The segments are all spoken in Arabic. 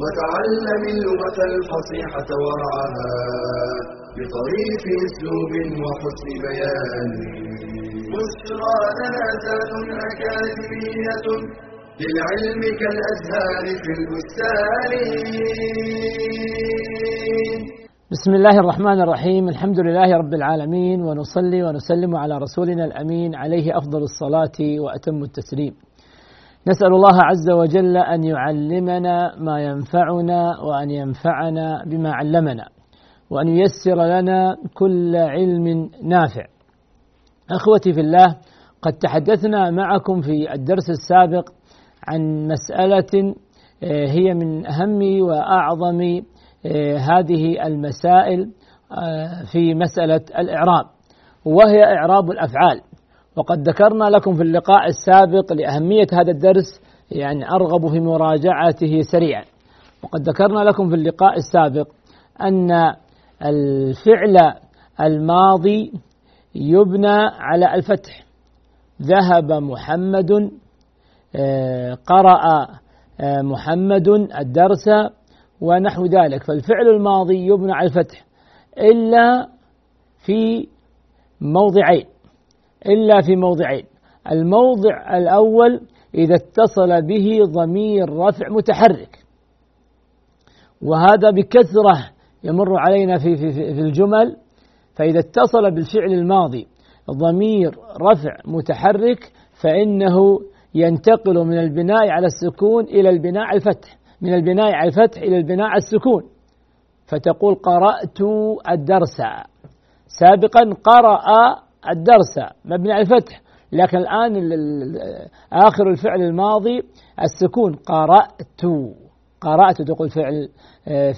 وتعلم اللغة الفصيحة ورعاها بطريف أسلوب وحسن بيان. بشرى لنا زاد أكاديمية للعلم كالأزهار في البستان. بسم الله الرحمن الرحيم. الحمد لله رب العالمين ونصلي ونسلم على رسولنا الأمين عليه أفضل الصلاة وأتم التسليم. نسأل الله عز وجل أن يعلمنا ما ينفعنا وأن ينفعنا بما علمنا وأن ييسر لنا كل علم نافع. أخوتي في الله قد تحدثنا معكم في الدرس السابق عن مسألة هي من أهم وأعظم هذه المسائل في مسألة الإعراب وهي إعراب الأفعال وقد ذكرنا لكم في اللقاء السابق لأهمية هذا الدرس يعني أرغب في مراجعته سريعا. وقد ذكرنا لكم في اللقاء السابق أن الفعل الماضي يبنى على الفتح. ذهب محمد قرأ محمد الدرس ونحو ذلك. فالفعل الماضي يبنى على الفتح إلا في موضعين. إلا في موضعين. الموضع الأول إذا اتصل به ضمير رفع متحرك. وهذا بكثرة يمر علينا في, في, في الجمل. فإذا اتصل بالفعل الماضي ضمير رفع متحرك فإنه ينتقل من البناء على السكون إلى البناء على الفتح من البناء على الفتح إلى البناء على السكون. فتقول قرأت الدرس. سابقا قرأ الدرس مبني على الفتح لكن الآن آخر الفعل الماضي السكون قرأت قرأت تقول فعل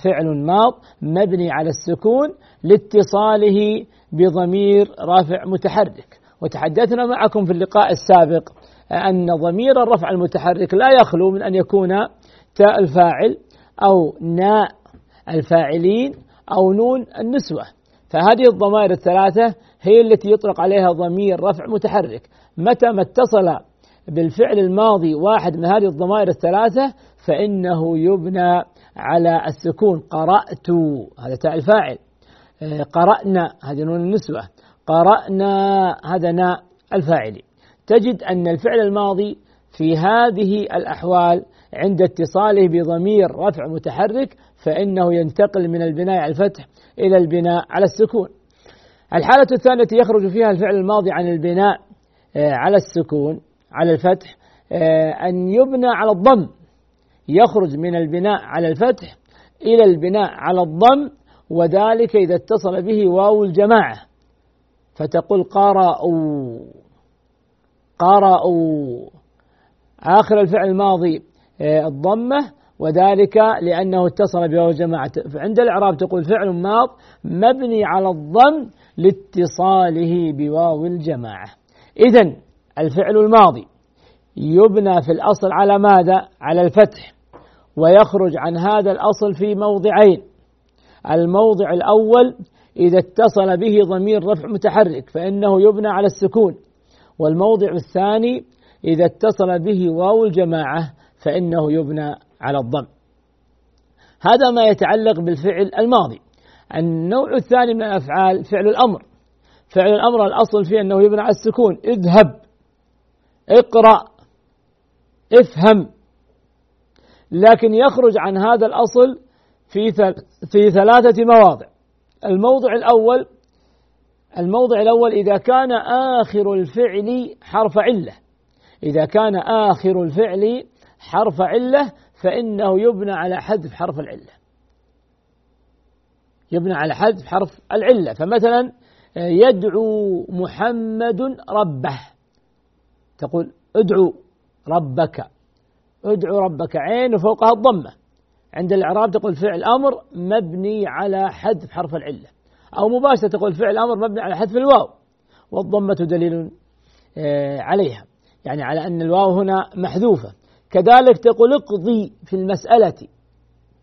فعل ماض مبني على السكون لاتصاله بضمير رافع متحرك. وتحدثنا معكم في اللقاء السابق أن ضمير الرفع المتحرك لا يخلو من أن يكون تاء الفاعل أو ناء الفاعلين أو نون النسوة. فهذه الضمائر الثلاثة هي التي يطلق عليها ضمير رفع متحرك. متى ما اتصل بالفعل الماضي واحد من هذه الضمائر الثلاثة فإنه يبنى على السكون. قرأت. هذا تاء الفاعل. قرأنا. هذه نون النسوة قرأنا. هذا ناء الفاعل. تجد أن الفعل الماضي في هذه الأحوال عند اتصاله بضمير رفع متحرك فإنه ينتقل من البناء على الفتح إلى البناء على السكون. الحالة الثانية التي يخرج فيها الفعل الماضي عن البناء على السكون على الفتح أن يبنى على الضم. يخرج من البناء على الفتح إلى البناء على الضم وذلك إذا اتصل به واو الجماعة. فتقول قرأوا قرأوا آخر الفعل الماضي الضمة وذلك لأنه اتصل بواو الجماعة. فعند الإعراب تقول فعل ماض مبني على الضم لاتصاله بواو الجماعة. إذا الفعل الماضي يبنى في الأصل على ماذا؟ على الفتح ويخرج عن هذا الأصل في موضعين. الموضع الأول إذا اتصل به ضمير رفع متحرك فإنه يبنى على السكون. والموضع الثاني إذا اتصل به واو الجماعة فإنه يبنى على الضم. هذا ما يتعلق بالفعل الماضي. النوع الثاني من الأفعال فعل الأمر. فعل الأمر الأصل فيه أنه يبنى على السكون. اذهب. اقرأ. افهم. لكن يخرج عن هذا الأصل في في ثلاثة مواضع. الموضع الأول الموضع الأول إذا كان آخر الفعل حرف علة. إذا كان آخر الفعل حرف علة فإنه يبنى على حذف حرف العلة. يبنى على حذف حرف العلة. فمثلا يدعو محمد ربه. تقول ادعو ربك. ادعو ربك. عين وفوقها الضمة. عند الإعراب تقول فعل أمر مبني على حذف حرف العلة. أو مباشرة تقول فعل أمر مبني على حذف الواو. والضمة دليل آه، عليها. يعني على أن الواو هنا محذوفة. كذلك تقول اقضي في المسألة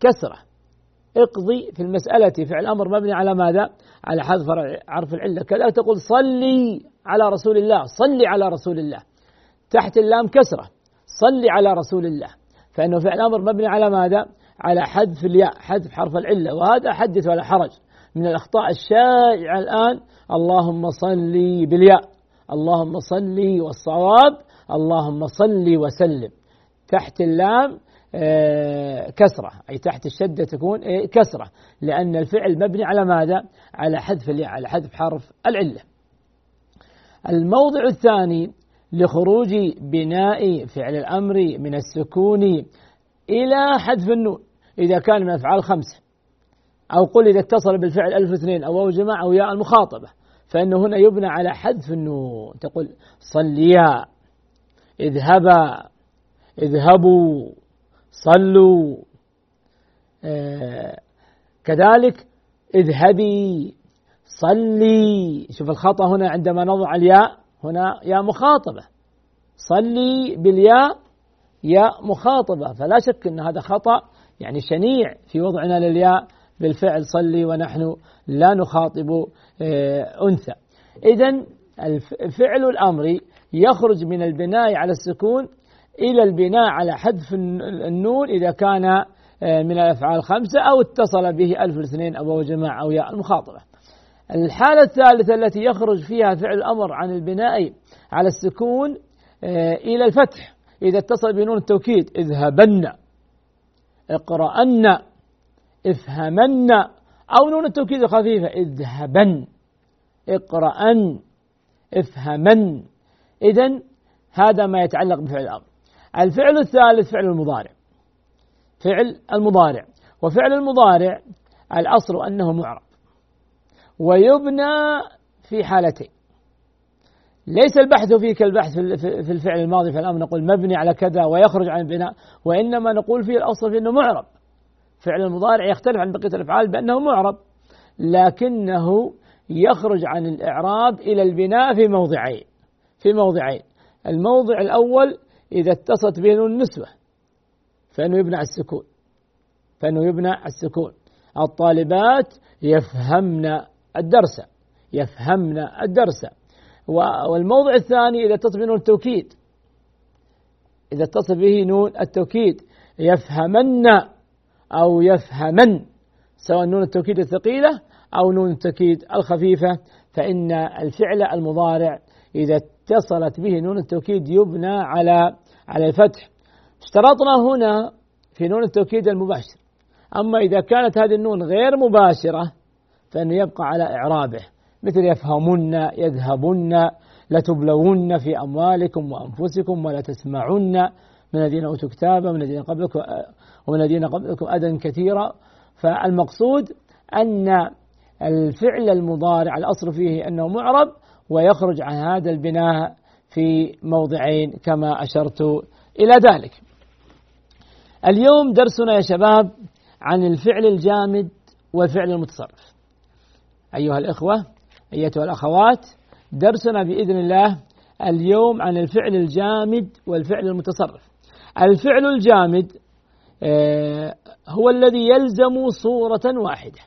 كسرة. اقضي في المسألة فعل أمر مبني على ماذا؟ على حذف حرف العلة. كذلك تقول صلي على رسول الله. صلي على رسول الله. تحت اللام كسرة. صلي على رسول الله. فإنه فعل أمر مبني على ماذا؟ على حذف الياء حذف حرف العلة. وهذا حدث ولا حرج. من الأخطاء الشائعة الآن. اللهم صلي بالياء. اللهم صلي والصواب. اللهم صلي وسلم. تحت اللام كسرة. أي تحت الشدة تكون آه، كسرة. لأن الفعل مبني على ماذا؟ على حذف على حذف حرف العلة. الموضع الثاني لخروج بناء فعل الأمر من السكون إلى حذف النون. إذا كان من أفعال خمسة. أو قل إذا اتصل بالفعل ألف اثنين أو واو جماعة أو ياء المخاطبة. فإنه هنا يبنى على حذف النون. تقول صليا اذهبا اذهبوا. صلوا. آه كذلك اذهبي صلي. شوف الخطأ هنا عندما نضع الياء هنا ياء مخاطبة. صلي بالياء ياء مخاطبة. فلا شك أن هذا خطأ يعني شنيع في وضعنا للياء. بالفعل صلي ونحن لا نخاطب آه، أنثى. إذا فعل الأمر يخرج من البناء على السكون إلى البناء على حذف النون إذا كان آه، من الأفعال الخمسة أو اتصل به ألف الاثنين أو جماعة أو ياء المخاطبة. الحالة الثالثة التي يخرج فيها فعل الأمر عن البناء على السكون آه، إلى الفتح. إذا اتصل بنون التوكيد اذهبن اقرأن افهمن أو نون التوكيد الخفيفة اذهبن اقرأن افهمن. إذا هذا ما يتعلق بفعل الأمر. الفعل الثالث فعل المضارع. فعل المضارع. وفعل المضارع الأصل أنه معرب. ويبنى في حالتين. ليس البحث فيه كالبحث في الفعل الماضي في الأمر نقول مبني على كذا ويخرج عن البناء وإنما نقول فيه الأصل فيه أنه معرب. فعل المضارع يختلف عن بقية الأفعال بأنه معرب لكنه يخرج عن الإعراب إلى البناء في موضعين. في موضعين. الموضع الأول إذا اتصلت به نون النسوة فإنه يبنى على السكون. فإنه يبنى على السكون. الطالبات يفهمن الدرس يفهمن الدرس. والموضع الثاني إذا اتصل به نون التوكيد. إذا اتصل به نون التوكيد يفهمن أو يفهمن سواء نون التوكيد الثقيلة أو نون التوكيد الخفيفة. فإن الفعل المضارع إذا اتصلت به نون التوكيد يبنى على على الفتح. اشترطنا هنا في نون التوكيد المباشر. أما إذا كانت هذه النون غير مباشرة فإنه يبقى على إعرابه. مثل يفهمن يذهبن لتبلون في أموالكم وأنفسكم ولا تسمعن. من الذين أوتوا كتابا من الذين قبلكم ومن الذين قبلكم أذى كثيرا. فالمقصود أن الفعل المضارع الأصل فيه أنه معرب ويخرج عن هذا البناء في موضعين كما أشرت إلى ذلك. اليوم درسنا يا شباب عن الفعل الجامد والفعل المتصرف. أيها الإخوة أيتها الأخوات درسنا بإذن الله اليوم عن الفعل الجامد والفعل المتصرف. الفعل الجامد آه، هو الذي يلزم صورة واحدة.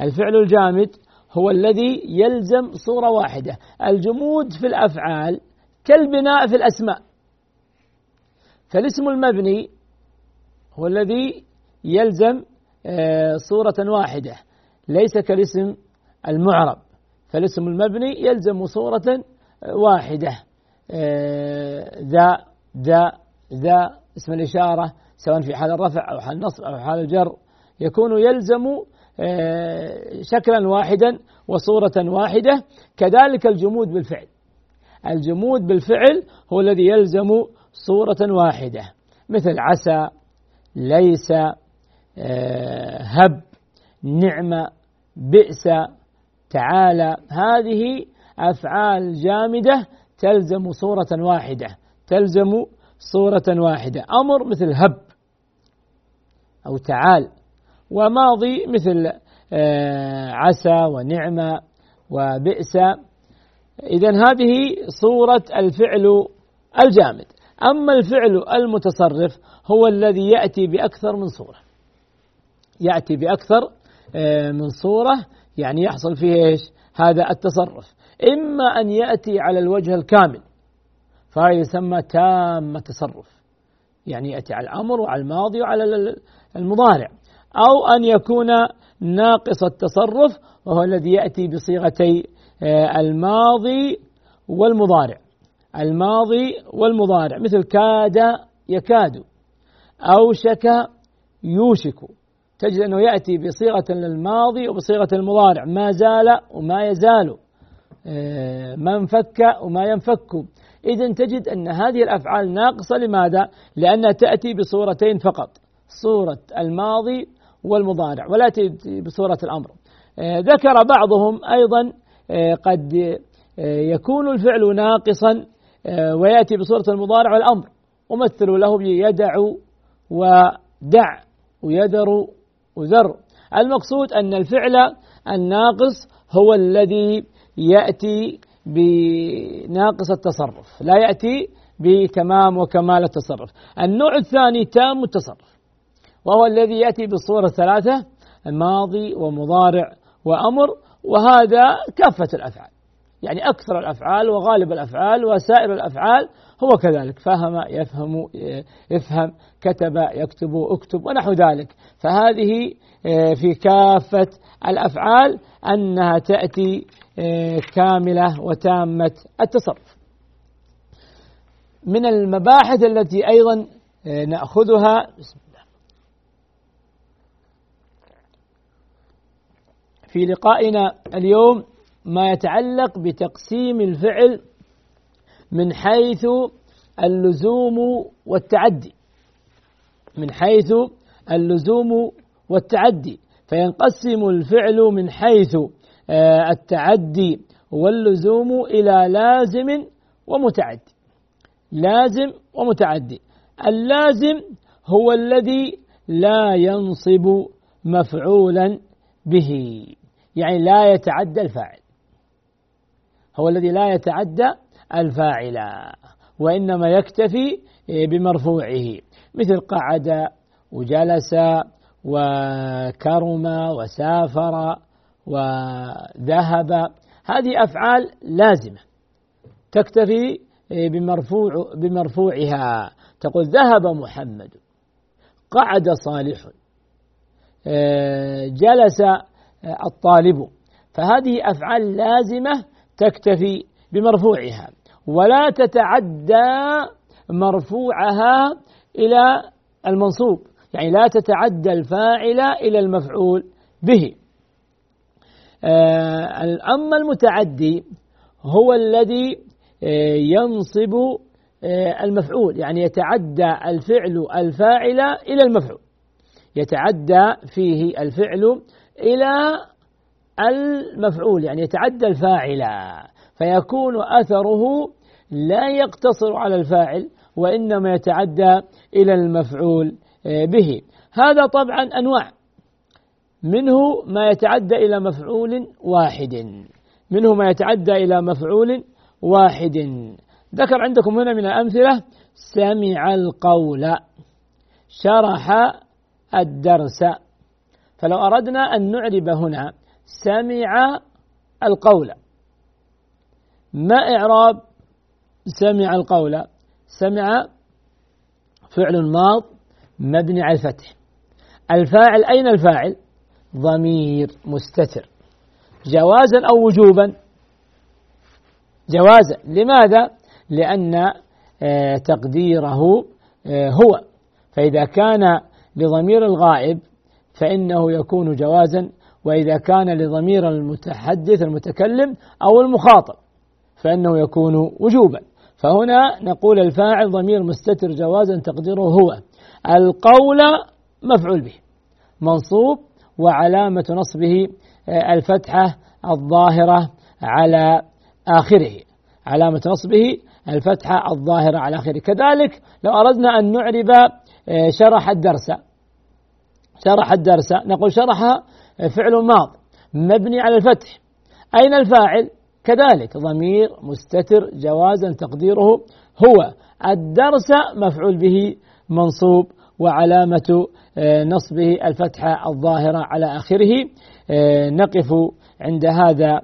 الفعل الجامد هو الذي يلزم صورة واحدة. الجمود في الأفعال كالبناء في الأسماء. فالاسم المبني هو الذي يلزم آه، صورة واحدة. ليس كالاسم المعرب. فالاسم المبني يلزم صورة واحدة. آه، ذا ذا ذا اسم الإشارة سواء في حال الرفع أو حال النصب أو حال الجر يكون يلزم آه، شكلا واحدا وصورة واحدة. كذلك الجمود في الفعل. الجمود في الفعل هو الذي يلزم صورة واحدة. مثل عسى ليس آه، هب نعمة بئس تعالى هذه أفعال جامدة تلزم صورة واحدة. تلزم صورة واحدة. أمر مثل هب أو تعال. وماضي مثل آه، عسى ونعمة وبئس. إذا هذه صورة الفعل الجامد. أما الفعل المتصرف هو الذي يأتي بأكثر من صورة. يأتي بأكثر آه، من صورة يعني يحصل فيه إيش؟ هذا التصرف. إما أن يأتي على الوجه الكامل فهذا يسمى تام التصرف. يعني يأتي على الأمر وعلى الماضي وعلى المضارع. أو أن يكون ناقص التصرف وهو الذي يأتي بصيغتي آه، الماضي والمضارع. الماضي والمضارع مثل كاد يكاد أوشك يوشك. تجد أنه يأتي بصيغة للماضي وبصيغة المضارع. ما زال وما يزال آه، ما انفك وما ينفك. إذا تجد أن هذه الأفعال ناقصة. لماذا؟ لأنها تأتي بصورتين فقط. صورة الماضي والمضارع ولا تأتي بصورة الأمر. آه، ذكر بعضهم أيضا آه، قد يكون الفعل ناقصا ويأتي بصورة المضارع والأمر. ومثلوا له بيدع ودع ويذر وذر المقصود أن الفعل الناقص هو الذي يأتي بناقص التصرف لا يأتي بتمام وكمال التصرف. النوع الثاني تام التصرف. وهو الذي يأتي بالصورة الثلاثة ماضي ومضارع وأمر وهذا كافة الأفعال. يعني أكثر الأفعال وغالب الأفعال وسائر الأفعال هو كذلك. فهم يفهم يفهم كتب يكتب أكتب ونحو ذلك. فهذه آه، في كافة الأفعال أنها تأتي آه، كاملة وتامة التصرف. من المباحث التي أيضا آه، نأخذها بسم الله في لقائنا اليوم ما يتعلق بتقسيم الفعل من حيث اللزوم والتعدي. من حيث اللزوم والتعدي. فينقسم الفعل من حيث آه، التعدي واللزوم إلى لازم ومتعدي. لازم ومتعدي. اللازم هو الذي لا ينصب مفعولا به. يعني لا يتعدى الفاعل. هو الذي لا يتعدى الفاعل وإنما يكتفي بمرفوعه. مثل قعد وجلس وكرم وسافر وذهب. هذه أفعال لازمة تكتفي بمرفوع بمرفوعها. تقول ذهب محمد قعد صالح جلس الطالب. فهذه أفعال لازمة تكتفي بمرفوعها ولا تتعدى مرفوعها إلى المنصوب يعني لا تتعدى الفاعل إلى المفعول به. آه، أما المتعدي هو الذي آه، ينصب آه، المفعول يعني يتعدى الفعل الفاعل إلى المفعول. يتعدى فيه الفعل إلى المفعول يعني يتعدى الفاعل. فيكون أثره لا يقتصر على الفاعل وإنما يتعدى إلى المفعول آه، به. هذا طبعا أنواع. منه ما يتعدى إلى مفعول واحد. منه ما يتعدى إلى مفعول واحد. ذكر عندكم هنا من الأمثلة سمع القول شرح الدرس. فلو أردنا أن نعرب هنا سمع القول. ما إعراب سمع القول؟ سمع فعل ماض مبني على الفتح. الفاعل أين الفاعل؟ ضمير مستتر. جوازا أو وجوبا؟ جوازا. لماذا؟ لأن آه، تقديره آه، هو. فإذا كان لضمير الغائب فإنه يكون جوازا وإذا كان لضمير المتحدث المتكلم أو المخاطب فإنه يكون وجوبا. فهنا نقول الفاعل ضمير مستتر جوازا تقديره هو. القول مفعول به منصوب وعلامة نصبه آه، الفتحة الظاهرة على آخره. علامة نصبه الفتحة الظاهرة على آخره. كذلك لو أردنا أن نعرب آه، شرح الدرس شرح الدرس. نقول شرح فعل ماض مبني على الفتح. أين الفاعل؟ كذلك ضمير مستتر جوازا تقديره هو. الدرس مفعول به منصوب وعلامة آه، نصبه الفتحة الظاهرة على آخره. آه، نقف عند هذا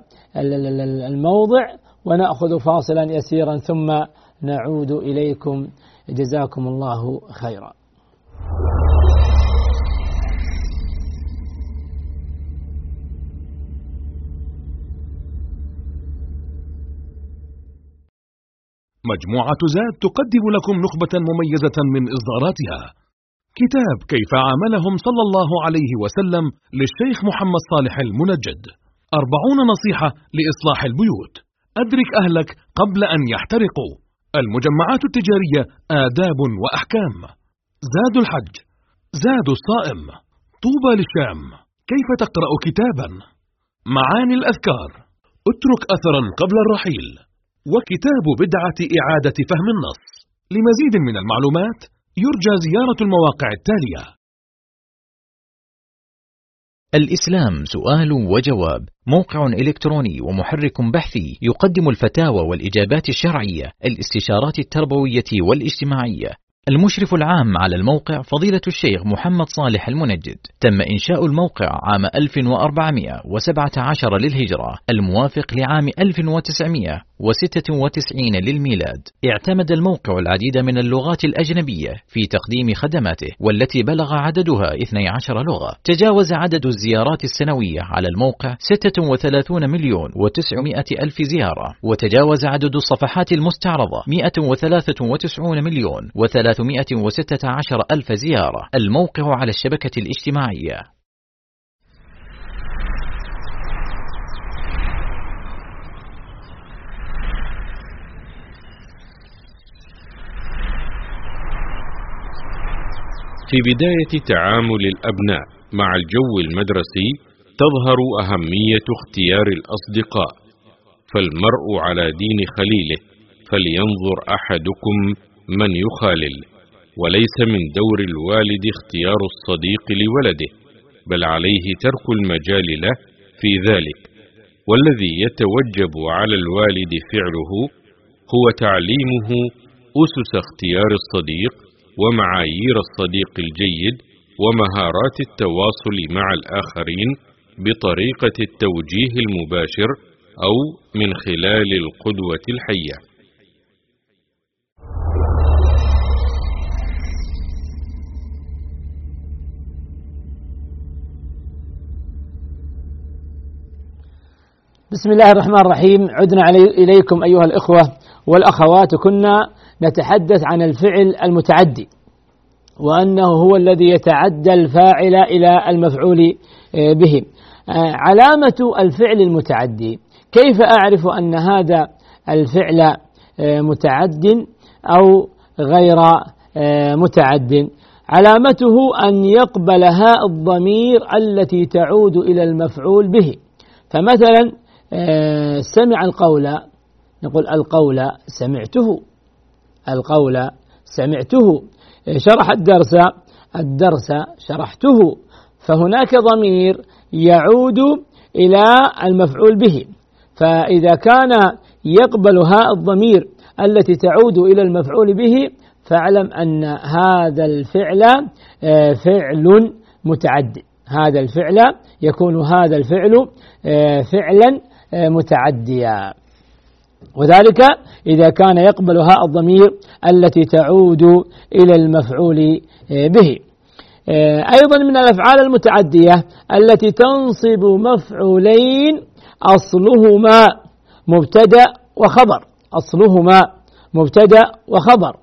الموضع ونأخذ فاصلا يسيرا ثم نعود إليكم. جزاكم الله خيرا. مجموعة زاد تقدم لكم نخبة مميزة من إصداراتها. كتاب كيف عاملهم صلى الله عليه وسلم للشيخ محمد صالح المنجد. أربعون نصيحة لإصلاح البيوت. أدرك أهلك قبل أن يحترقوا. المجمعات التجارية آداب وأحكام. زاد الحج. زاد الصائم. طوبى للشام. كيف تقرأ كتابا؟ معاني الأذكار. اترك أثرا قبل الرحيل. وكتاب بدعة إعادة فهم النص. لمزيد من المعلومات يرجى زيارة المواقع التالية. الإسلام سؤال وجواب. موقع إلكتروني ومحرك بحثي يقدم الفتاوى والإجابات الشرعية الاستشارات التربوية والاجتماعية. المشرف العام على الموقع فضيلة الشيخ محمد صالح المنجد. تم إنشاء الموقع عام 1417 للهجرة الموافق لعام 1996 للميلاد. اعتمد الموقع العديد من اللغات الأجنبية في تقديم خدماته والتي بلغ عددها 12 لغة. تجاوز عدد الزيارات السنوية على الموقع 36 مليون و900 ألف زيارة. وتجاوز عدد الصفحات المستعرضة 193 مليون و3 316 ألف زيارة. الموقع على الشبكة الاجتماعية. في بداية تعامل الأبناء مع الجو المدرسي تظهر أهمية اختيار الأصدقاء فالمرء على دين خليله فلينظر أحدكم من يخالل وليس من دور الوالد اختيار الصديق لولده بل عليه ترك المجال له في ذلك والذي يتوجب على الوالد فعله هو تعليمه أسس اختيار الصديق ومعايير الصديق الجيد ومهارات التواصل مع الآخرين بطريقة التوجيه المباشر أو من خلال القدوة الحية. بسم الله الرحمن الرحيم. عدنا إليكم أيها الإخوة والأخوات. كنا نتحدث عن الفعل المتعدي وأنه هو الذي يتعدى الفاعل إلى المفعول آه، به. آه، علامة الفعل المتعدي كيف أعرف أن هذا الفعل آه، متعد أو غير متعد؟ علامته أن يقبل هاء الضمير التي تعود إلى المفعول به. فمثلا سمع القول نقول القول سمعته. القول. سمعته آه، شرح الدرس الدرس شرحته. فهناك ضمير يعود إلى المفعول به. فإذا كان يقبل هاء الضمير التي تعود إلى المفعول به فاعلم أن هذا الفعل آه، فعل متعدي هذا الفعل يكون هذا الفعل فعلا متعديا. وذلك إذا كان يقبل هاء الضمير التي تعود إلى المفعول به. أيضا من الأفعال المتعدية التي تنصب مفعولين أصلهما مبتدأ وخبر. أصلهما مبتدأ وخبر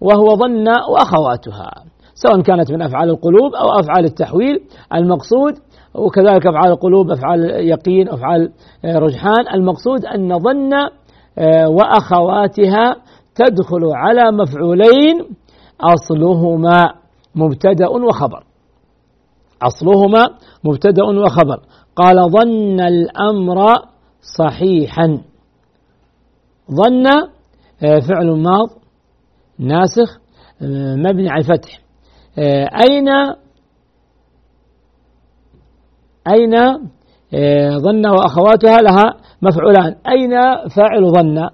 وهو ظن وأخواتها. سواء كانت من أفعال القلوب أو أفعال التحويل المقصود وكذلك أفعال القلوب أفعال يقين أفعال آه، رجحان. المقصود أن ظن آه، وأخواتها تدخل على مفعولين أصلهما مبتدأ وخبر. أصلهما مبتدأ وخبر. قال ظن الأمر صحيحا. ظن آه، فعل ماض ناسخ مبني على الفتح. أين أين آه، ظن وأخواتها لها؟ مفعولان. أين فاعل ظن؟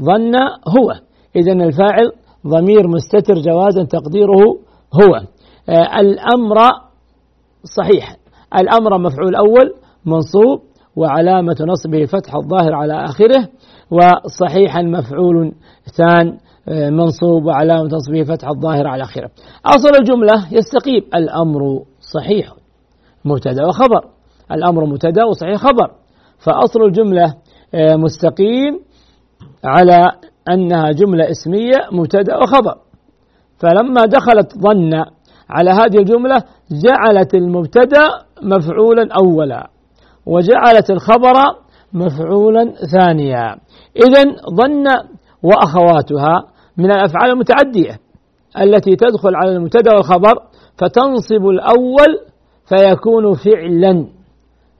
ظن هو. إذا الفاعل ضمير مستتر جوازا تقديره هو. آه، الأمر صحيح. الأمر مفعول أول منصوب وعلامة نصبه فتح الظاهر على آخره وصحيحا مفعول ثان آه، منصوب وعلامة نصبه فتح الظاهر على آخره. أصل الجملة يستقيم. الأمر صحيح. مبتدأ وخبر. الأمر مبتدأ وصحيح خبر. فأصل الجملة آه، مستقيم على أنها جملة اسمية مبتدأ وخبر. فلما دخلت ظن على هذه الجملة جعلت المبتدأ مفعولا أولا وجعلت الخبر مفعولا ثانيا. إذا ظن وأخواتها من الأفعال المتعدية التي تدخل على المبتدأ والخبر فتنصب الأول فيكون فعلا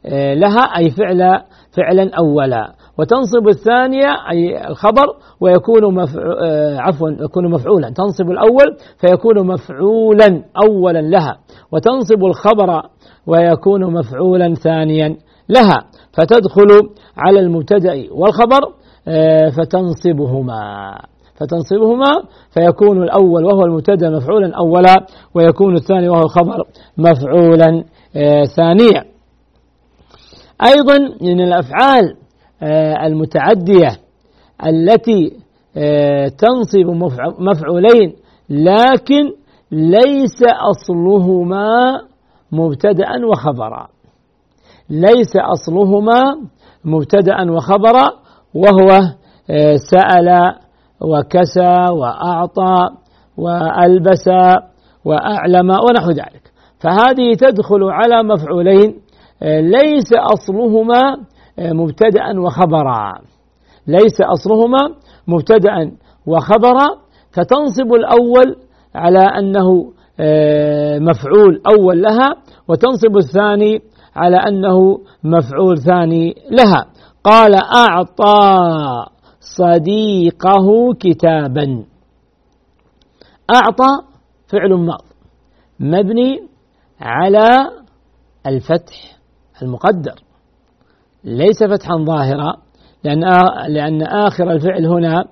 آه، لها أي فعل فعلا أولا. وتنصب الثانية أي الخبر ويكون آه، عفوا يكون مفعولا. تنصب الأول فيكون مفعولا أولا لها. وتنصب الخبر ويكون مفعولا ثانيا لها. فتدخل على المبتدأ والخبر آه، فتنصبهما. فتنصبهما فيكون الأول وهو المبتدأ مفعولا أولا ويكون الثاني وهو الخبر مفعولا آه، ثانيا. أيضا من الأفعال آه، المتعدية التي تنصب مفعولين لكن ليس أصلهما مبتدأ وخبرا. ليس أصلهما مبتدأ وخبرا وهو آه، سأل وكسى وأعطى وألبس وأعلم ونحو ذلك. فهذه تدخل على مفعولين آه، ليس أصلهما آه، مبتدأ وخبرا. ليس أصلهما مبتدأ وخبرا فتنصب الأول على أنه مفعول أول لها وتنصب الثاني على أنه مفعول ثاني لها. قال أعطى. صديقه كتابا. أعطى فعل ماض. مبني على الفتح المقدر. ليس فتحا ظاهرا لأن لأن آخر الفعل هنا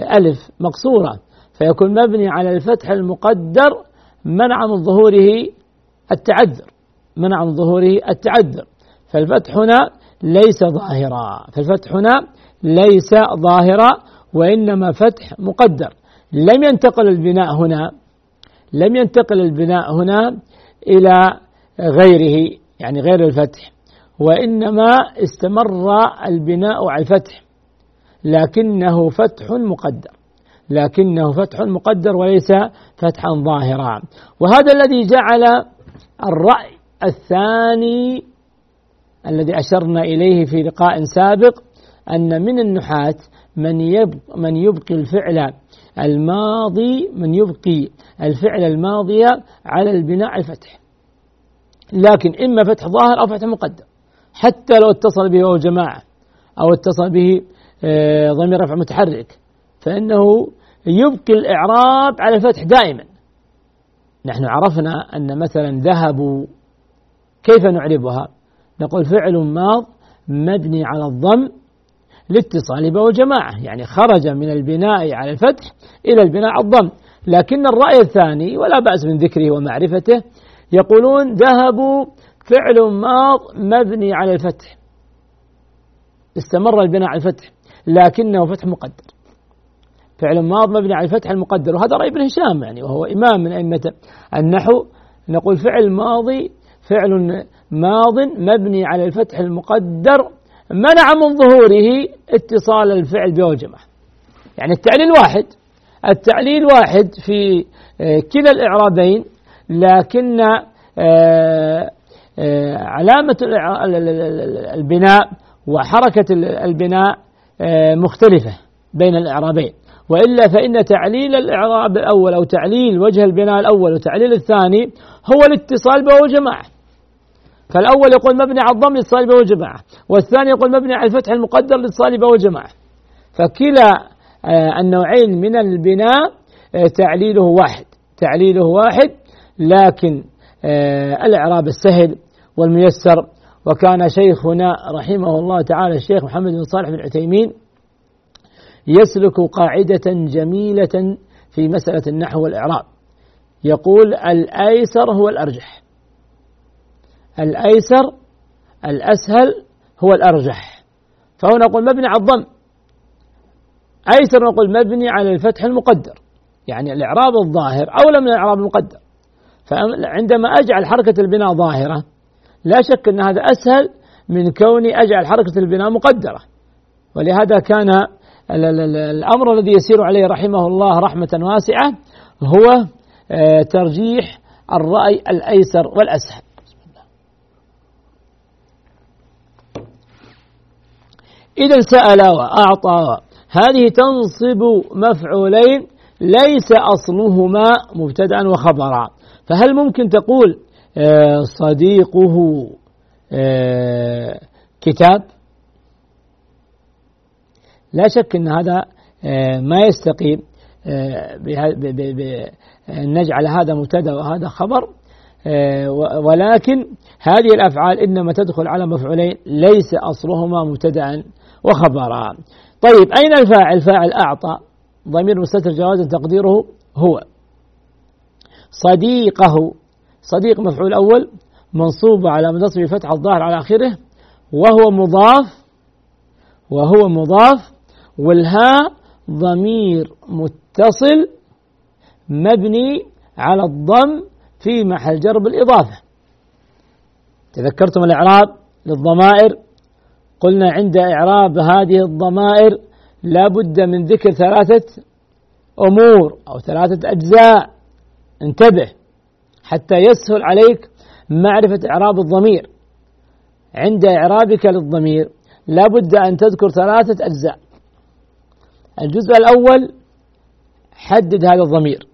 ألف مقصورة. فيكون مبني على الفتح المقدر منع من ظهوره التعذر. منع من ظهوره التعذر. فالفتح هنا ليس ظاهرا. فالفتح هنا ليس ظاهرا وإنما فتح مقدر. لم ينتقل البناء هنا لم ينتقل البناء هنا إلى غيره يعني غير الفتح وإنما استمر البناء على الفتح لكنه فتح مقدر لكنه فتح مقدر وليس فتحا ظاهرا. وهذا الذي جعل الرأي الثاني الذي أشرنا إليه في لقاء سابق أن من النحاة من يبقى, من يبقي الفعل الماضي من يبقي الفعل الماضي على البناء الفتح. لكن إما فتح ظاهر أو فتح مقدم. حتى لو اتصل به هو جماعة أو اتصل به آه، ضمير رفع متحرك فإنه يبقي الإعراب على الفتح دائما. نحن عرفنا أن مثلا ذهبوا كيف نعربها؟ نقول فعل ماض مبني على الضم لاتصال به جماعة يعني خرج من البناء على الفتح إلى البناء على الضم. لكن الرأي الثاني ولا بأس من ذكره ومعرفته يقولون ذهبوا فعل ماض مبني على الفتح. استمر البناء على الفتح لكنه فتح مقدر. فعل ماض مبني على الفتح المقدر وهذا رأي ابن هشام يعني وهو إمام من أئمة النحو. نقول فعل ماضي فعل ماض مبني على الفتح المقدر. منع من ظهوره اتصال الفعل بوجمه يعني التعليل واحد. التعليل واحد في آه، كلا الإعرابين لكن آه، آه، علامة البناء وحركة البناء مختلفة بين الإعرابين. وإلا فإن تعليل الإعراب الأول أو تعليل وجه البناء الأول وتعليل الثاني هو الاتصال به وجماعة فالأول يقول مبني على الضم للاتصال به والجماعة والثاني يقول مبني على الفتح المقدر للاتصال به والجماعة فكلا آه، النوعين من البناء آه، تعليله واحد تعليله واحد لكن آه، الإعراب السهل والميسر. وكان شيخنا رحمه الله تعالى الشيخ محمد بن صالح بن عثيمين يسلك قاعدة جميلة في مسألة النحو والإعراب. يقول الأيسر هو الأرجح. الأيسر الأسهل هو الأرجح. فهنا نقول مبني على الضم. أيسر نقول مبني على الفتح المقدر يعني الإعراب الظاهر أولى من الإعراب المقدر. فعندما أجعل حركة البناء ظاهرة لا شك أن هذا أسهل من كوني أجعل حركة البناء مقدرة. ولهذا كان الأمر الذي يسير عليه رحمه الله رحمة واسعة هو آه، ترجيح الرأي الأيسر والأسهل. إذا سأل وأعطى هذه تنصب مفعولين ليس أصلهما مبتدأ وخبرا. فهل ممكن تقول آه، صديقه آه، كتاب؟ لا شك أن هذا آه، ما يستقيم نجعل هذا مبتدأ وهذا خبر. ولكن هذه الأفعال إنما تدخل على مفعولين ليس أصلهما مبتدأ وخبرا. طيب أين الفاعل؟ فاعل أعطى ضمير مستتر جوازا تقديره هو. صديقه صديق مفعول أول منصوب على نصب فتح الظاهر على آخره وهو مضاف وهو مضاف والهاء ضمير متصل مبني على الضم في محل جر بالإضافة تذكرتم الإعراب للضمائر قلنا عند إعراب هذه الضمائر لا بد من ذكر ثلاثة أمور أو ثلاثة أجزاء. انتبه. حتى يسهل عليك معرفة إعراب الضمير. عند إعرابك للضمير لا بد أن تذكر ثلاثة أجزاء. الجزء الأول حدد هذا الضمير.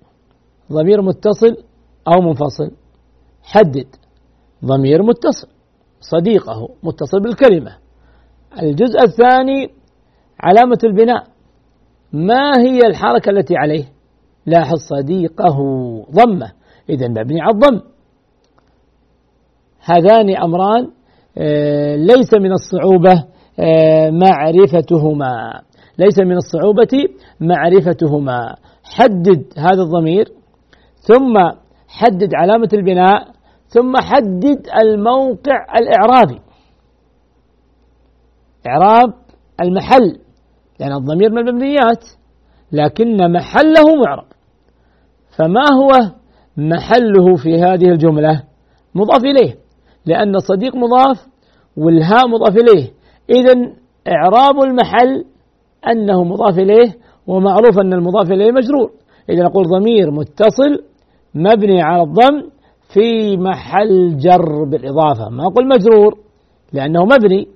ضمير متصل أو منفصل. حدد. ضمير متصل. صديقه. متصل بالكلمة. الجزء الثاني علامة البناء. ما هي الحركة التي عليه؟ لاحظ صديقه ضمه. إذا مبني على الضم. هذان أمران آه، ليس من الصعوبة آه، معرفتهما. ليس من الصعوبة معرفتهما. حدد هذا الضمير ثم حدد علامة البناء ثم حدد الموقع الإعرابي. إعراب المحل لأن الضمير من المبنيات لكن محله معرب. فما هو محله في هذه الجملة؟ مضاف إليه لأن الصديق مضاف والهاء مضاف إليه. إذا إعراب المحل أنه مضاف إليه ومعروف أن المضاف إليه مجرور. إذا نقول ضمير متصل مبني على الضم في محل جر بالإضافة. ما أقول مجرور لأنه مبني.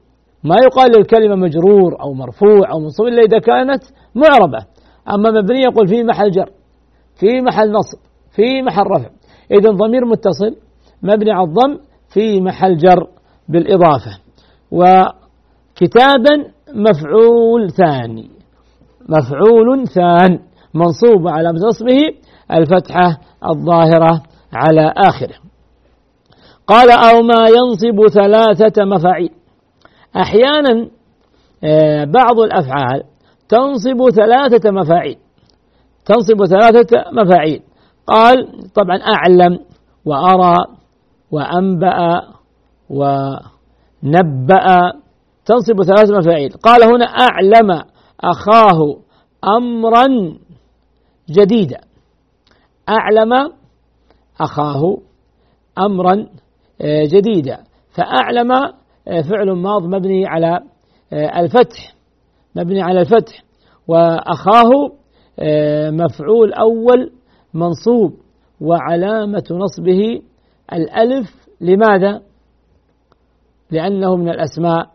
ما يقال للكلمة مجرور أو مرفوع أو منصوب إلا إذا كانت معربة. أما مبني يقول في محل جر في محل نصب في محل رفع. إذا ضمير متصل مبني على الضم في محل جر بالإضافة. وكتابا مفعول ثاني. مفعول ثان منصوب على نصبه الفتحة الظاهرة على آخره. قال أو ما ينصب ثلاثة مفاعيل. أحيانا آه، بعض الأفعال تنصب ثلاثة مفاعيل. تنصب ثلاثة مفاعيل. قال طبعا أعلم وأرى وأنبأ ونبأ. تنصب ثلاث مفاعيل. قال هنا أعلم أخاه أمرا جديدا. أعلم أخاه أمرا آه، جديدا. فأعلم فعل ماض مبني على آه، الفتح مبني على الفتح. وأخاه مفعول أول منصوب. وعلامة نصبه الألف. لماذا؟ لأنه من الأسماء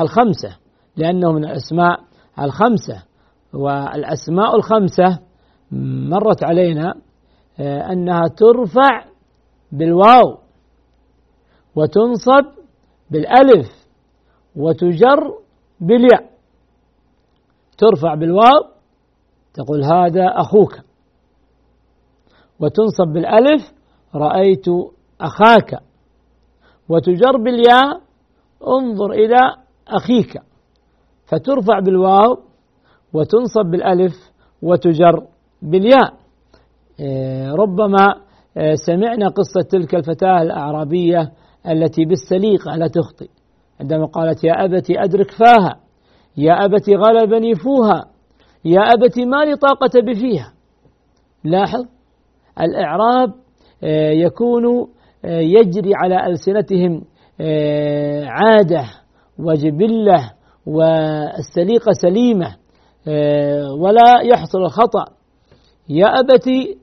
الخمسة. لأنه من الأسماء الخمسة. والأسماء الخمسة مرت علينا آه، أنها ترفع بالواو وتنصب بالألف وتجر بالياء. ترفع بالواو تقول هذا أخوك. وتنصب بالألف رأيت أخاك. وتجر بالياء انظر إلى أخيك. فترفع بالواو وتنصب بالألف وتجر بالياء. آه، ربما آه، سمعنا قصة تلك الفتاة الأعرابية التي بالسليقة لا تخطئ عندما قالت يا أبت أدرك فاها يا أبت غلبني فوها يا أبت ما لي طاقة بفيها. لاحظ الإعراب آه، يكون يجري على ألسنتهم عادة وجبلة والسليقة سليمة ولا يحصل الخطأ. يا أبتي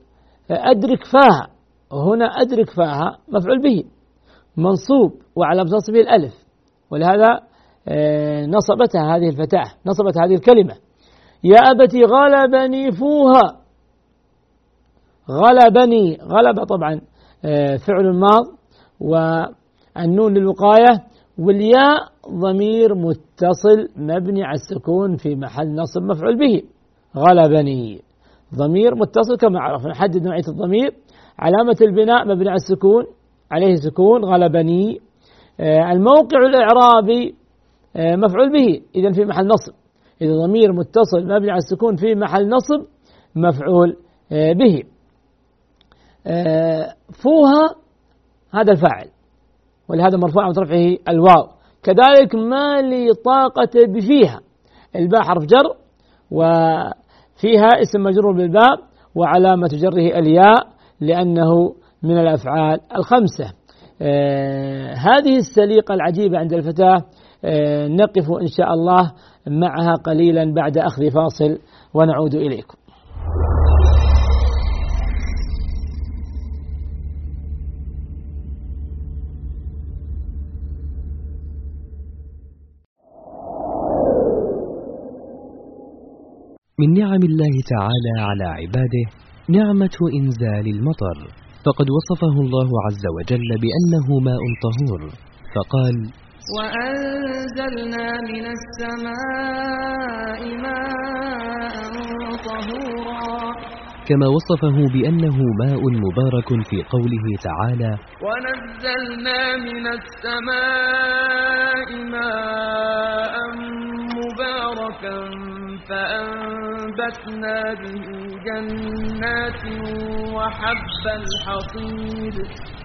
أدرك فاها. هنا أدرك فاها مفعول به. منصوب وعلى نصبه الألف. ولهذا آه، نصبتها هذه الفتاة نصبت هذه الكلمة. يا أبتي غلبني فوها. غلبني غلب طبعا آه، فعل الماض والنون للوقاية. والياء ضمير متصل مبني على السكون في محل نصب مفعول به. غلبني. ضمير متصل كما عرفنا نحدد نوعية الضمير. علامة البناء مبني على السكون. عليه سكون غلبني. آه، الموقع الإعرابي آه، مفعول به. إذا في محل نصب. إذا ضمير متصل مبني على السكون في محل نصب مفعول آه، به. فوها هذا الفاعل. ولهذا مرفوع من رفعه الواو. كذلك ما لي طاقة بفيها الباء حرف جر وفيها اسم مجرور بالباء وعلامة جره الياء لأنه من الأفعال الخمسة. آه هذه السليقة العجيبة عند الفتاة آه نقف إن شاء الله معها قليلا بعد أخذ فاصل ونعود إليكم. من نعم الله تعالى على عباده نعمة إنزال المطر. فقد وصفه الله عز وجل بأنه ماء طهور. فقال وأنزلنا من السماء ماء طهورا. كما وصفه بأنه ماء مبارك في قوله تعالى ونزلنا من السماء ماء مباركا فأنبتنا به جنات وحب الحصيد.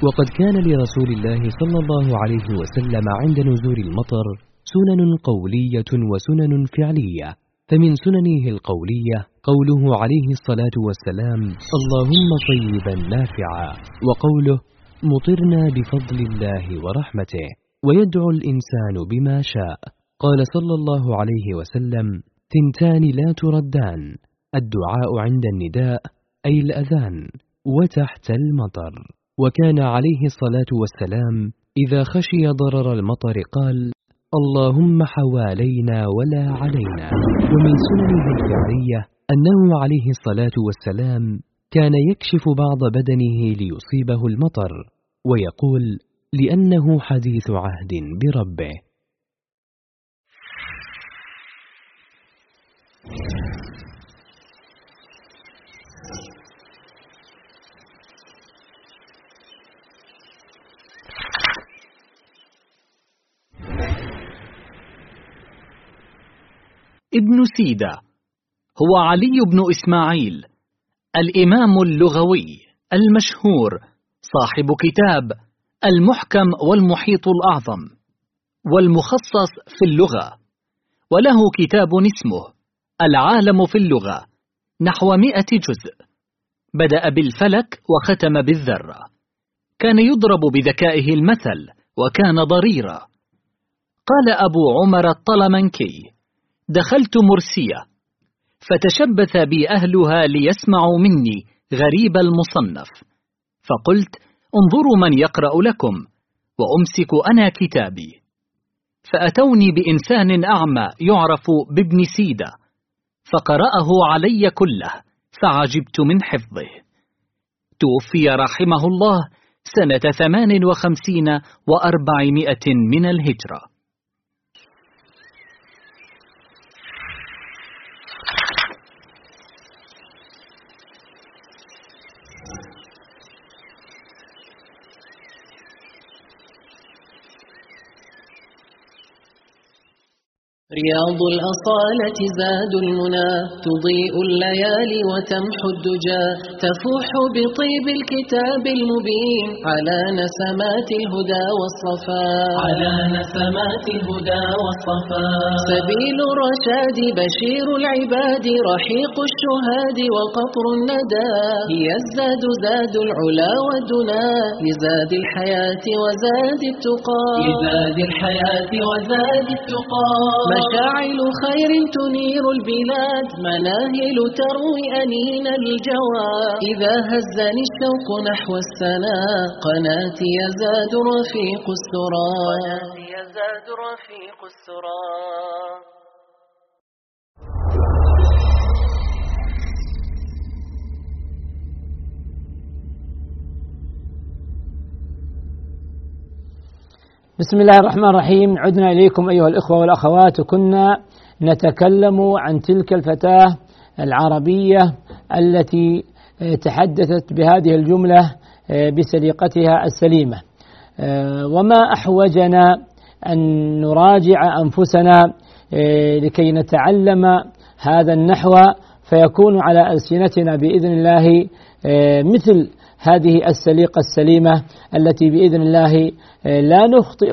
وقد كان لرسول الله صلى الله عليه وسلم عند نزول المطر سنن قولية وسنن فعلية فمن سننه القولية قوله عليه الصلاة والسلام اللهم طيبا نافعا وقوله مطرنا بفضل الله ورحمته ويدعو الإنسان بما شاء قال صلى الله عليه وسلم تنتان لا تردان الدعاء عند النداء أي الأذان وتحت المطر. وكان عليه الصلاة والسلام إذا خشي ضرر المطر قال اللهم حوالينا ولا علينا. ومن سننه الفعلية أنه عليه الصلاة والسلام كان يكشف بعض بدنه ليصيبه المطر ويقول لأنه حديث عهد بربه. ابن سيدة هو علي بن إسماعيل الإمام اللغوي المشهور صاحب كتاب المحكم والمحيط الأعظم والمخصص في اللغة وله كتاب اسمه العالم في اللغة نحو مئة جزء. بدأ بالفلك وختم بالذرة كان يضرب بذكائه المثل وكان ضريرا. قال أبو عمر الطلمنكي دخلت مرسية فتشبث بي أهلها ليسمعوا مني غريب المصنف. فقلت انظروا من يقرأ لكم وأمسك أنا كتابي. فأتوني بإنسان أعمى يعرف بابن سيدة فقرأه علي كله فعجبت من حفظه. توفي رحمه الله سنة ثمان وخمسين وأربعمائة من الهجرة. رياض الأصالة زاد المنى تضيء الليالي وتمحو الدجى تفوح بطيب الكتاب المبين على نسمات الهدى والصفاء على نسمات الهدى والصفاء سبيل الرشاد بشير العباد رحيق الشهاد وقطر الندى. هي الزاد زاد العلا والدنا لزاد الحياة وزاد التقى. لزاد الحياة وزاد التقى. مشاعل خير تنير البلاد مناهل تروي أنين الجوى. إذا هزني الشوق نحو السنا قناتي يزاد رفيق السرى. قناتي يزاد رفيق السرى. بسم الله الرحمن الرحيم. عدنا إليكم أيها الإخوة والأخوات. وكنا نتكلم عن تلك الفتاة العربية التي تحدثت بهذه الجملة بسليقتها السليمة. وما أحوجنا أن نراجع أنفسنا لكي نتعلم هذا النحو فيكون على ألسنتنا بإذن الله مثل هذه السليقة السليمة التي بإذن الله لا نخطئ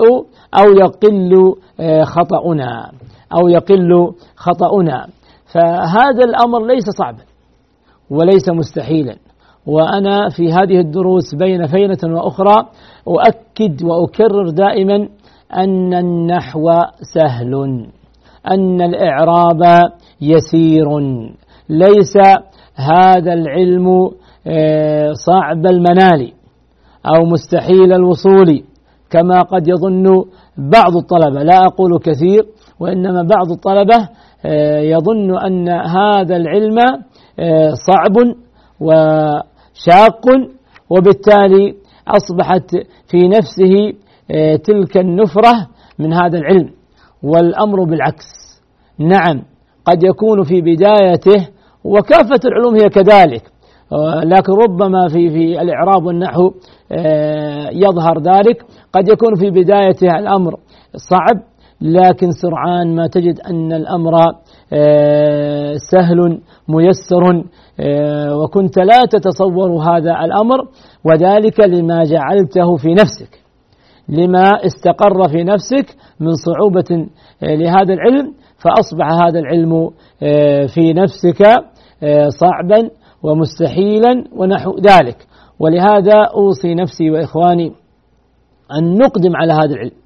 أو يقل خطأنا أو يقل خطأنا. فهذا الأمر ليس صعبا وليس مستحيلا. وأنا في هذه الدروس بين فينة وأخرى أؤكد وأكرر دائما أن النحو سهل أن الإعراب يسير. ليس هذا العلم صعب المنال أو مستحيل الوصول كما قد يظن بعض الطلبة. لا أقول كثير وإنما بعض الطلبة يظن أن هذا العلم صعب وشاق وبالتالي أصبحت في نفسه تلك النفرة من هذا العلم. والأمر بالعكس. نعم قد يكون في بدايته وكافة العلوم هي كذلك. لكن ربما في في الإعراب والنحو يظهر ذلك. قد يكون في بدايته الأمر صعب لكن سرعان ما تجد أن الأمر سهل ميسر وكنت لا تتصور هذا الأمر. وذلك لما جعلته في نفسك لما استقر في نفسك من صعوبة لهذا العلم. فأصبح هذا العلم في نفسك صعبا ومستحيلا ونحو ذلك. ولهذا أوصي نفسي وإخواني أن نقدم على هذا العلم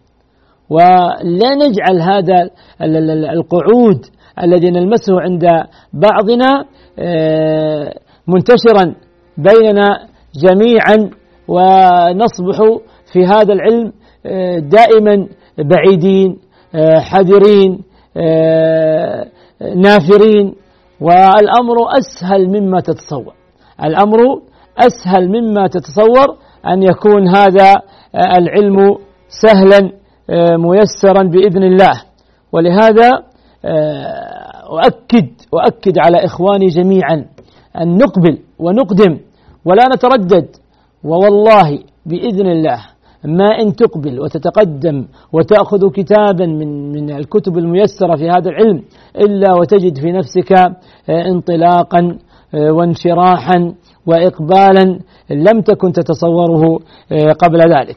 ولا نجعل هذا القعود الذي نلمسه عند بعضنا منتشرا بيننا جميعا ونصبح في هذا العلم دائما بعيدين حذرين نافرين. والأمر أسهل مما تتصور. الأمر أسهل مما تتصور أن يكون هذا العلم سهلا ميسرا بإذن الله. ولهذا أؤكد أؤكد على إخواني جميعا أن نقبل ونقدم ولا نتردد ووالله بإذن الله. ما إن تقبل وتتقدم وتأخذ كتابا من من الكتب الميسرة في هذا العلم إلا وتجد في نفسك انطلاقا وانشراحا وإقبالا لم تكن تتصوره قبل ذلك.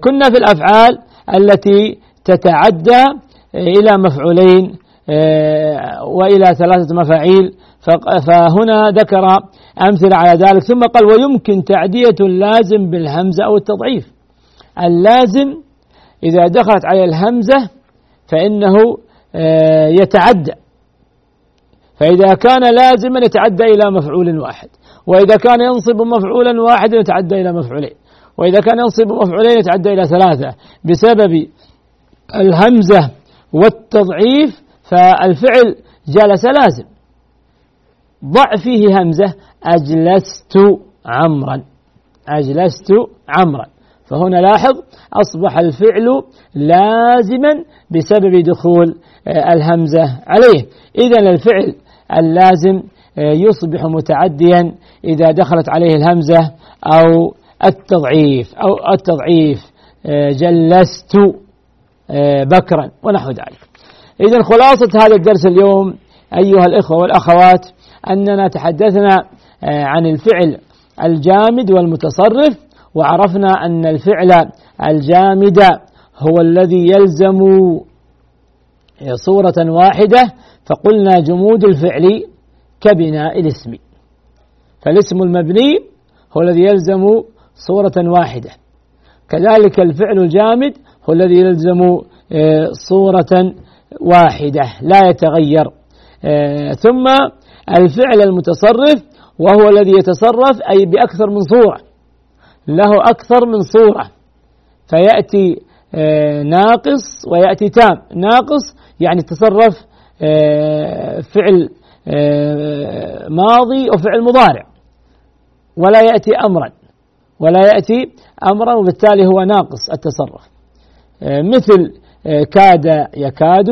كنا في الأفعال التي تتعدى إلى مفعولين وإلى ثلاثة مفاعيل فهنا ذكر أمثلة على ذلك ثم قال ويمكن تعدية اللازم بالهمزة أو التضعيف. اللازم إذا دخلت عليه الهمزة فإنه يتعدى. فإذا كان لازما يتعدى إلى مفعول واحد وإذا كان ينصب مفعولا واحدا يتعدى إلى مفعولين وإذا كان ينصب مفعولين يتعدى إلى ثلاثة بسبب الهمزة والتضعيف فالفعل جلس لازم. ضع فيه همزة أجلست عمرا. أجلست عمرا. فهنا لاحظ أصبح الفعل لازما بسبب دخول الهمزة عليه. إذا الفعل اللازم يصبح متعديا إذا دخلت عليه الهمزة أو التضعيف أو التضعيف جلست آه، بكرا ونحو ذلك. إذا خلاصة هذا الدرس اليوم أيها الإخوة والأخوات أننا تحدثنا آه، عن الفعل الجامد والمتصرف وعرفنا أن الفعل الجامد هو الذي يلزم صورة واحدة فقلنا جمود الفعل كبناء الاسم. فالاسم المبني هو الذي يلزم صورة واحدة. كذلك الفعل الجامد هو الذي يلزم آه، صورة واحدة لا يتغير. آه، ثم الفعل المتصرف وهو الذي يتصرف أي بأكثر من صورة. له أكثر من صورة. فيأتي آه، ناقص ويأتي تام. ناقص يعني تصرف فعل ماضي وفعل مضارع. ولا يأتي أمرا. ولا يأتي أمرا وبالتالي هو ناقص التصرف. آه، مثل آه، كاد يكاد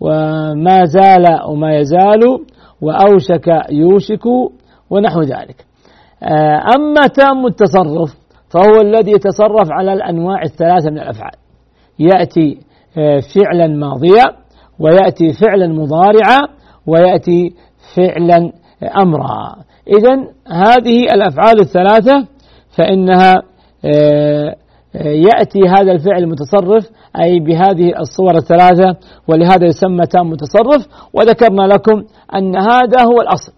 وما زال وما يزال وأوشك يوشك ونحو ذلك. آه، أما تام التصرف فهو الذي يتصرف على الأنواع الثلاثة من الأفعال. يأتي فعلا ماضيا ويأتي فعلا مضارعا ويأتي فعلا أمرا. إذا هذه الأفعال الثلاثة فإنها آه، آه، يأتي هذا الفعل المتصرف أي بهذه الصور الثلاثة ولهذا يسمى تام متصرف. وذكرنا لكم أن هذا هو الأصل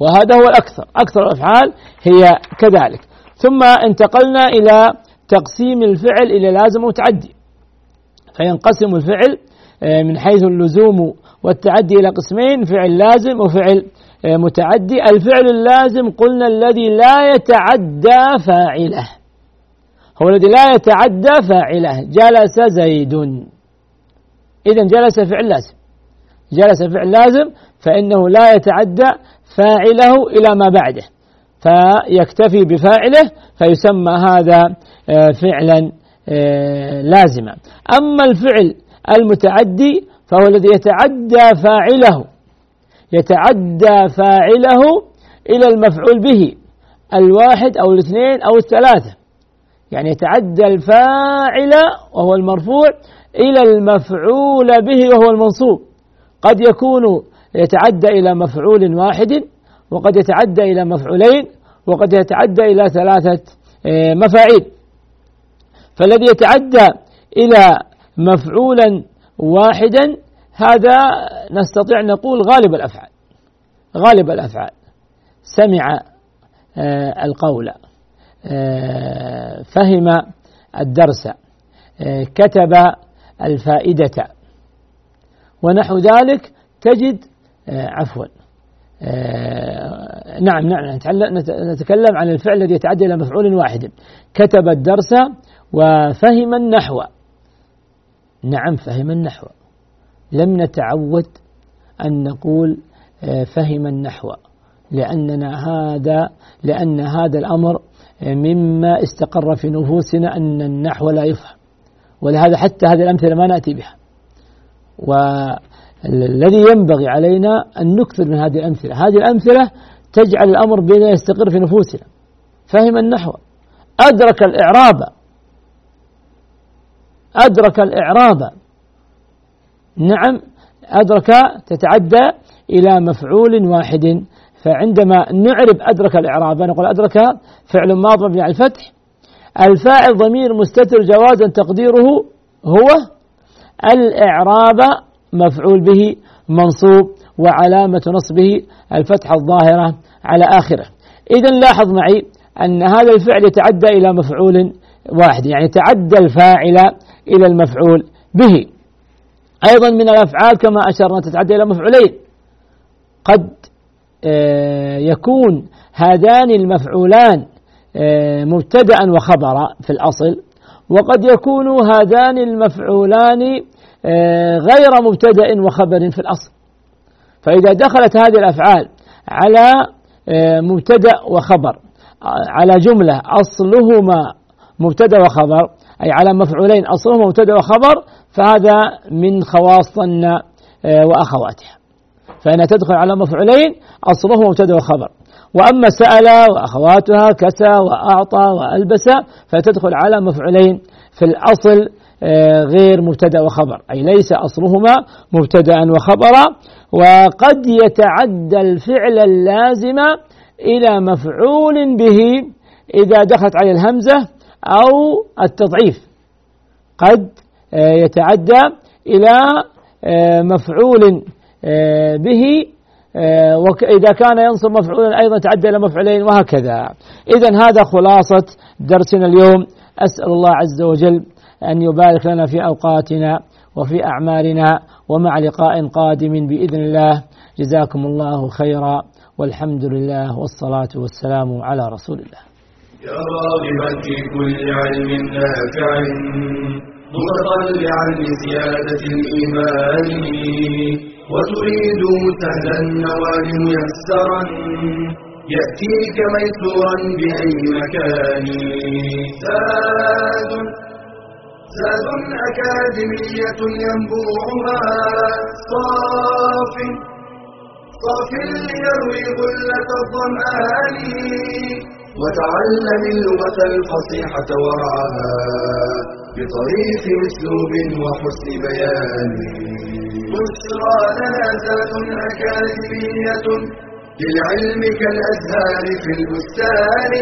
وهذا هو الأكثر أكثر الأفعال هي كذلك. ثم انتقلنا إلى تقسيم الفعل إلى لازم وتعدي فينقسم الفعل آه، من حيث اللزوم والتعدي إلى قسمين فعل لازم وفعل متعدي. الفعل اللازم قلنا الذي لا يتعدى فاعله. هو الذي لا يتعدى فاعله. جلس زيد. إذا جلس فعل لازم. جلس فعل لازم فإنه لا يتعدى فاعله إلى ما بعده. فيكتفي بفاعله فيسمى هذا آه، فعلا آه، لازما. أما الفعل المتعدي فهو الذي يتعدى فاعله. يتعدى فاعله إلى المفعول به الواحد أو الاثنين أو الثلاثة. يعني يتعدى الفاعل وهو المرفوع إلى المفعول به وهو المنصوب. قد يكون يتعدى إلى مفعول واحد وقد يتعدى إلى مفعولين وقد يتعدى إلى ثلاثة آه، مفاعيل. فالذي يتعدى إلى مفعولا واحدا هذا نستطيع نقول غالب الأفعال. غالب الأفعال. سمع آه، القول. فهم الدرس آه، كتب الفائدة. ونحو ذلك تجد عفوا نعم نعم نتكلم عن الفعل الذي يتعدى إلى مفعول واحد. كتب الدرس وفهم النحو. نعم فهم النحو. لم نتعود أن نقول آه، فهم النحو لأننا هذا لأن هذا الأمر آه، مما استقر في نفوسنا أن النحو لا يفهم. ولهذا حتى هذه الأمثلة ما نأتي بها. والذي ينبغي علينا أن نكثر من هذه الأمثلة. هذه الأمثلة تجعل الأمر بنا يستقر في نفوسنا. فهم النحو. أدرك الإعراب. أدرك الإعراب. نعم. أدرك تتعدى إلى مفعول واحد. فعندما نعرب أدرك الإعراب نقول أدرك فعل ماض مبني على الفتح الفاعل ضمير مستتر جوازا تقديره هو الإعراب مفعول به منصوب وعلامة نصبه الفتحة الظاهرة على آخره. إذا لاحظ معي أن هذا الفعل يتعدى إلى مفعول واحد يعني تعدى الفاعل إلى المفعول به. أيضا من الأفعال كما أشرنا تتعدى إلى مفعولين. قد يكون هذان المفعولان آه، مبتدأ وخبرا في الأصل وقد يكون هذان المفعولان آه، غير مبتدأ وخبر في الأصل. فإذا دخلت هذه الأفعال على مبتدأ وخبر على جملة أصلهما مبتدأ وخبر أي على مفعولين أصلهما مبتدأ وخبر فهذا من خواص ظن آه، وأخواتها. فإنها تدخل على مفعولين أصله مبتدأ وخبر. وأما سأل وأخواتها كسى وأعطى وألبس فتدخل على مفعولين. في الأصل آه، غير مبتدأ وخبر. أي ليس أصلهما مبتدأ وخبرا. وقد يتعدى الفعل اللازم إلى مفعول به إذا دخلت عليه الهمزة أو التضعيف. قد آه، يتعدى إلى آه، مفعول به وإذا كان ينصب مفعولا أيضا تعدى إلى مفعولين وهكذا. إذا هذا خلاصة درسنا اليوم. أسأل الله عز وجل أن يبارك لنا في أوقاتنا وفي أعمالنا ومع لقاء قادم بإذن الله. جزاكم الله خيرا. والحمد لله والصلاة والسلام على رسول الله. يا راغبا في كل علم نافع متطلعا لزيادة الإيمان. وتريد سهلا النوال ميسرا يأتيك ميسورا بأي مكان. زاد زاد أكاديمية ينبوعها. صاف صاف ليروي غلة الظمآن. وتعلم اللغة الفصيحة ورعاها بطريق أسلوب وحسن بيان. بشرى لنا زاد أكاديمية للعلم كالأزهار في البستان.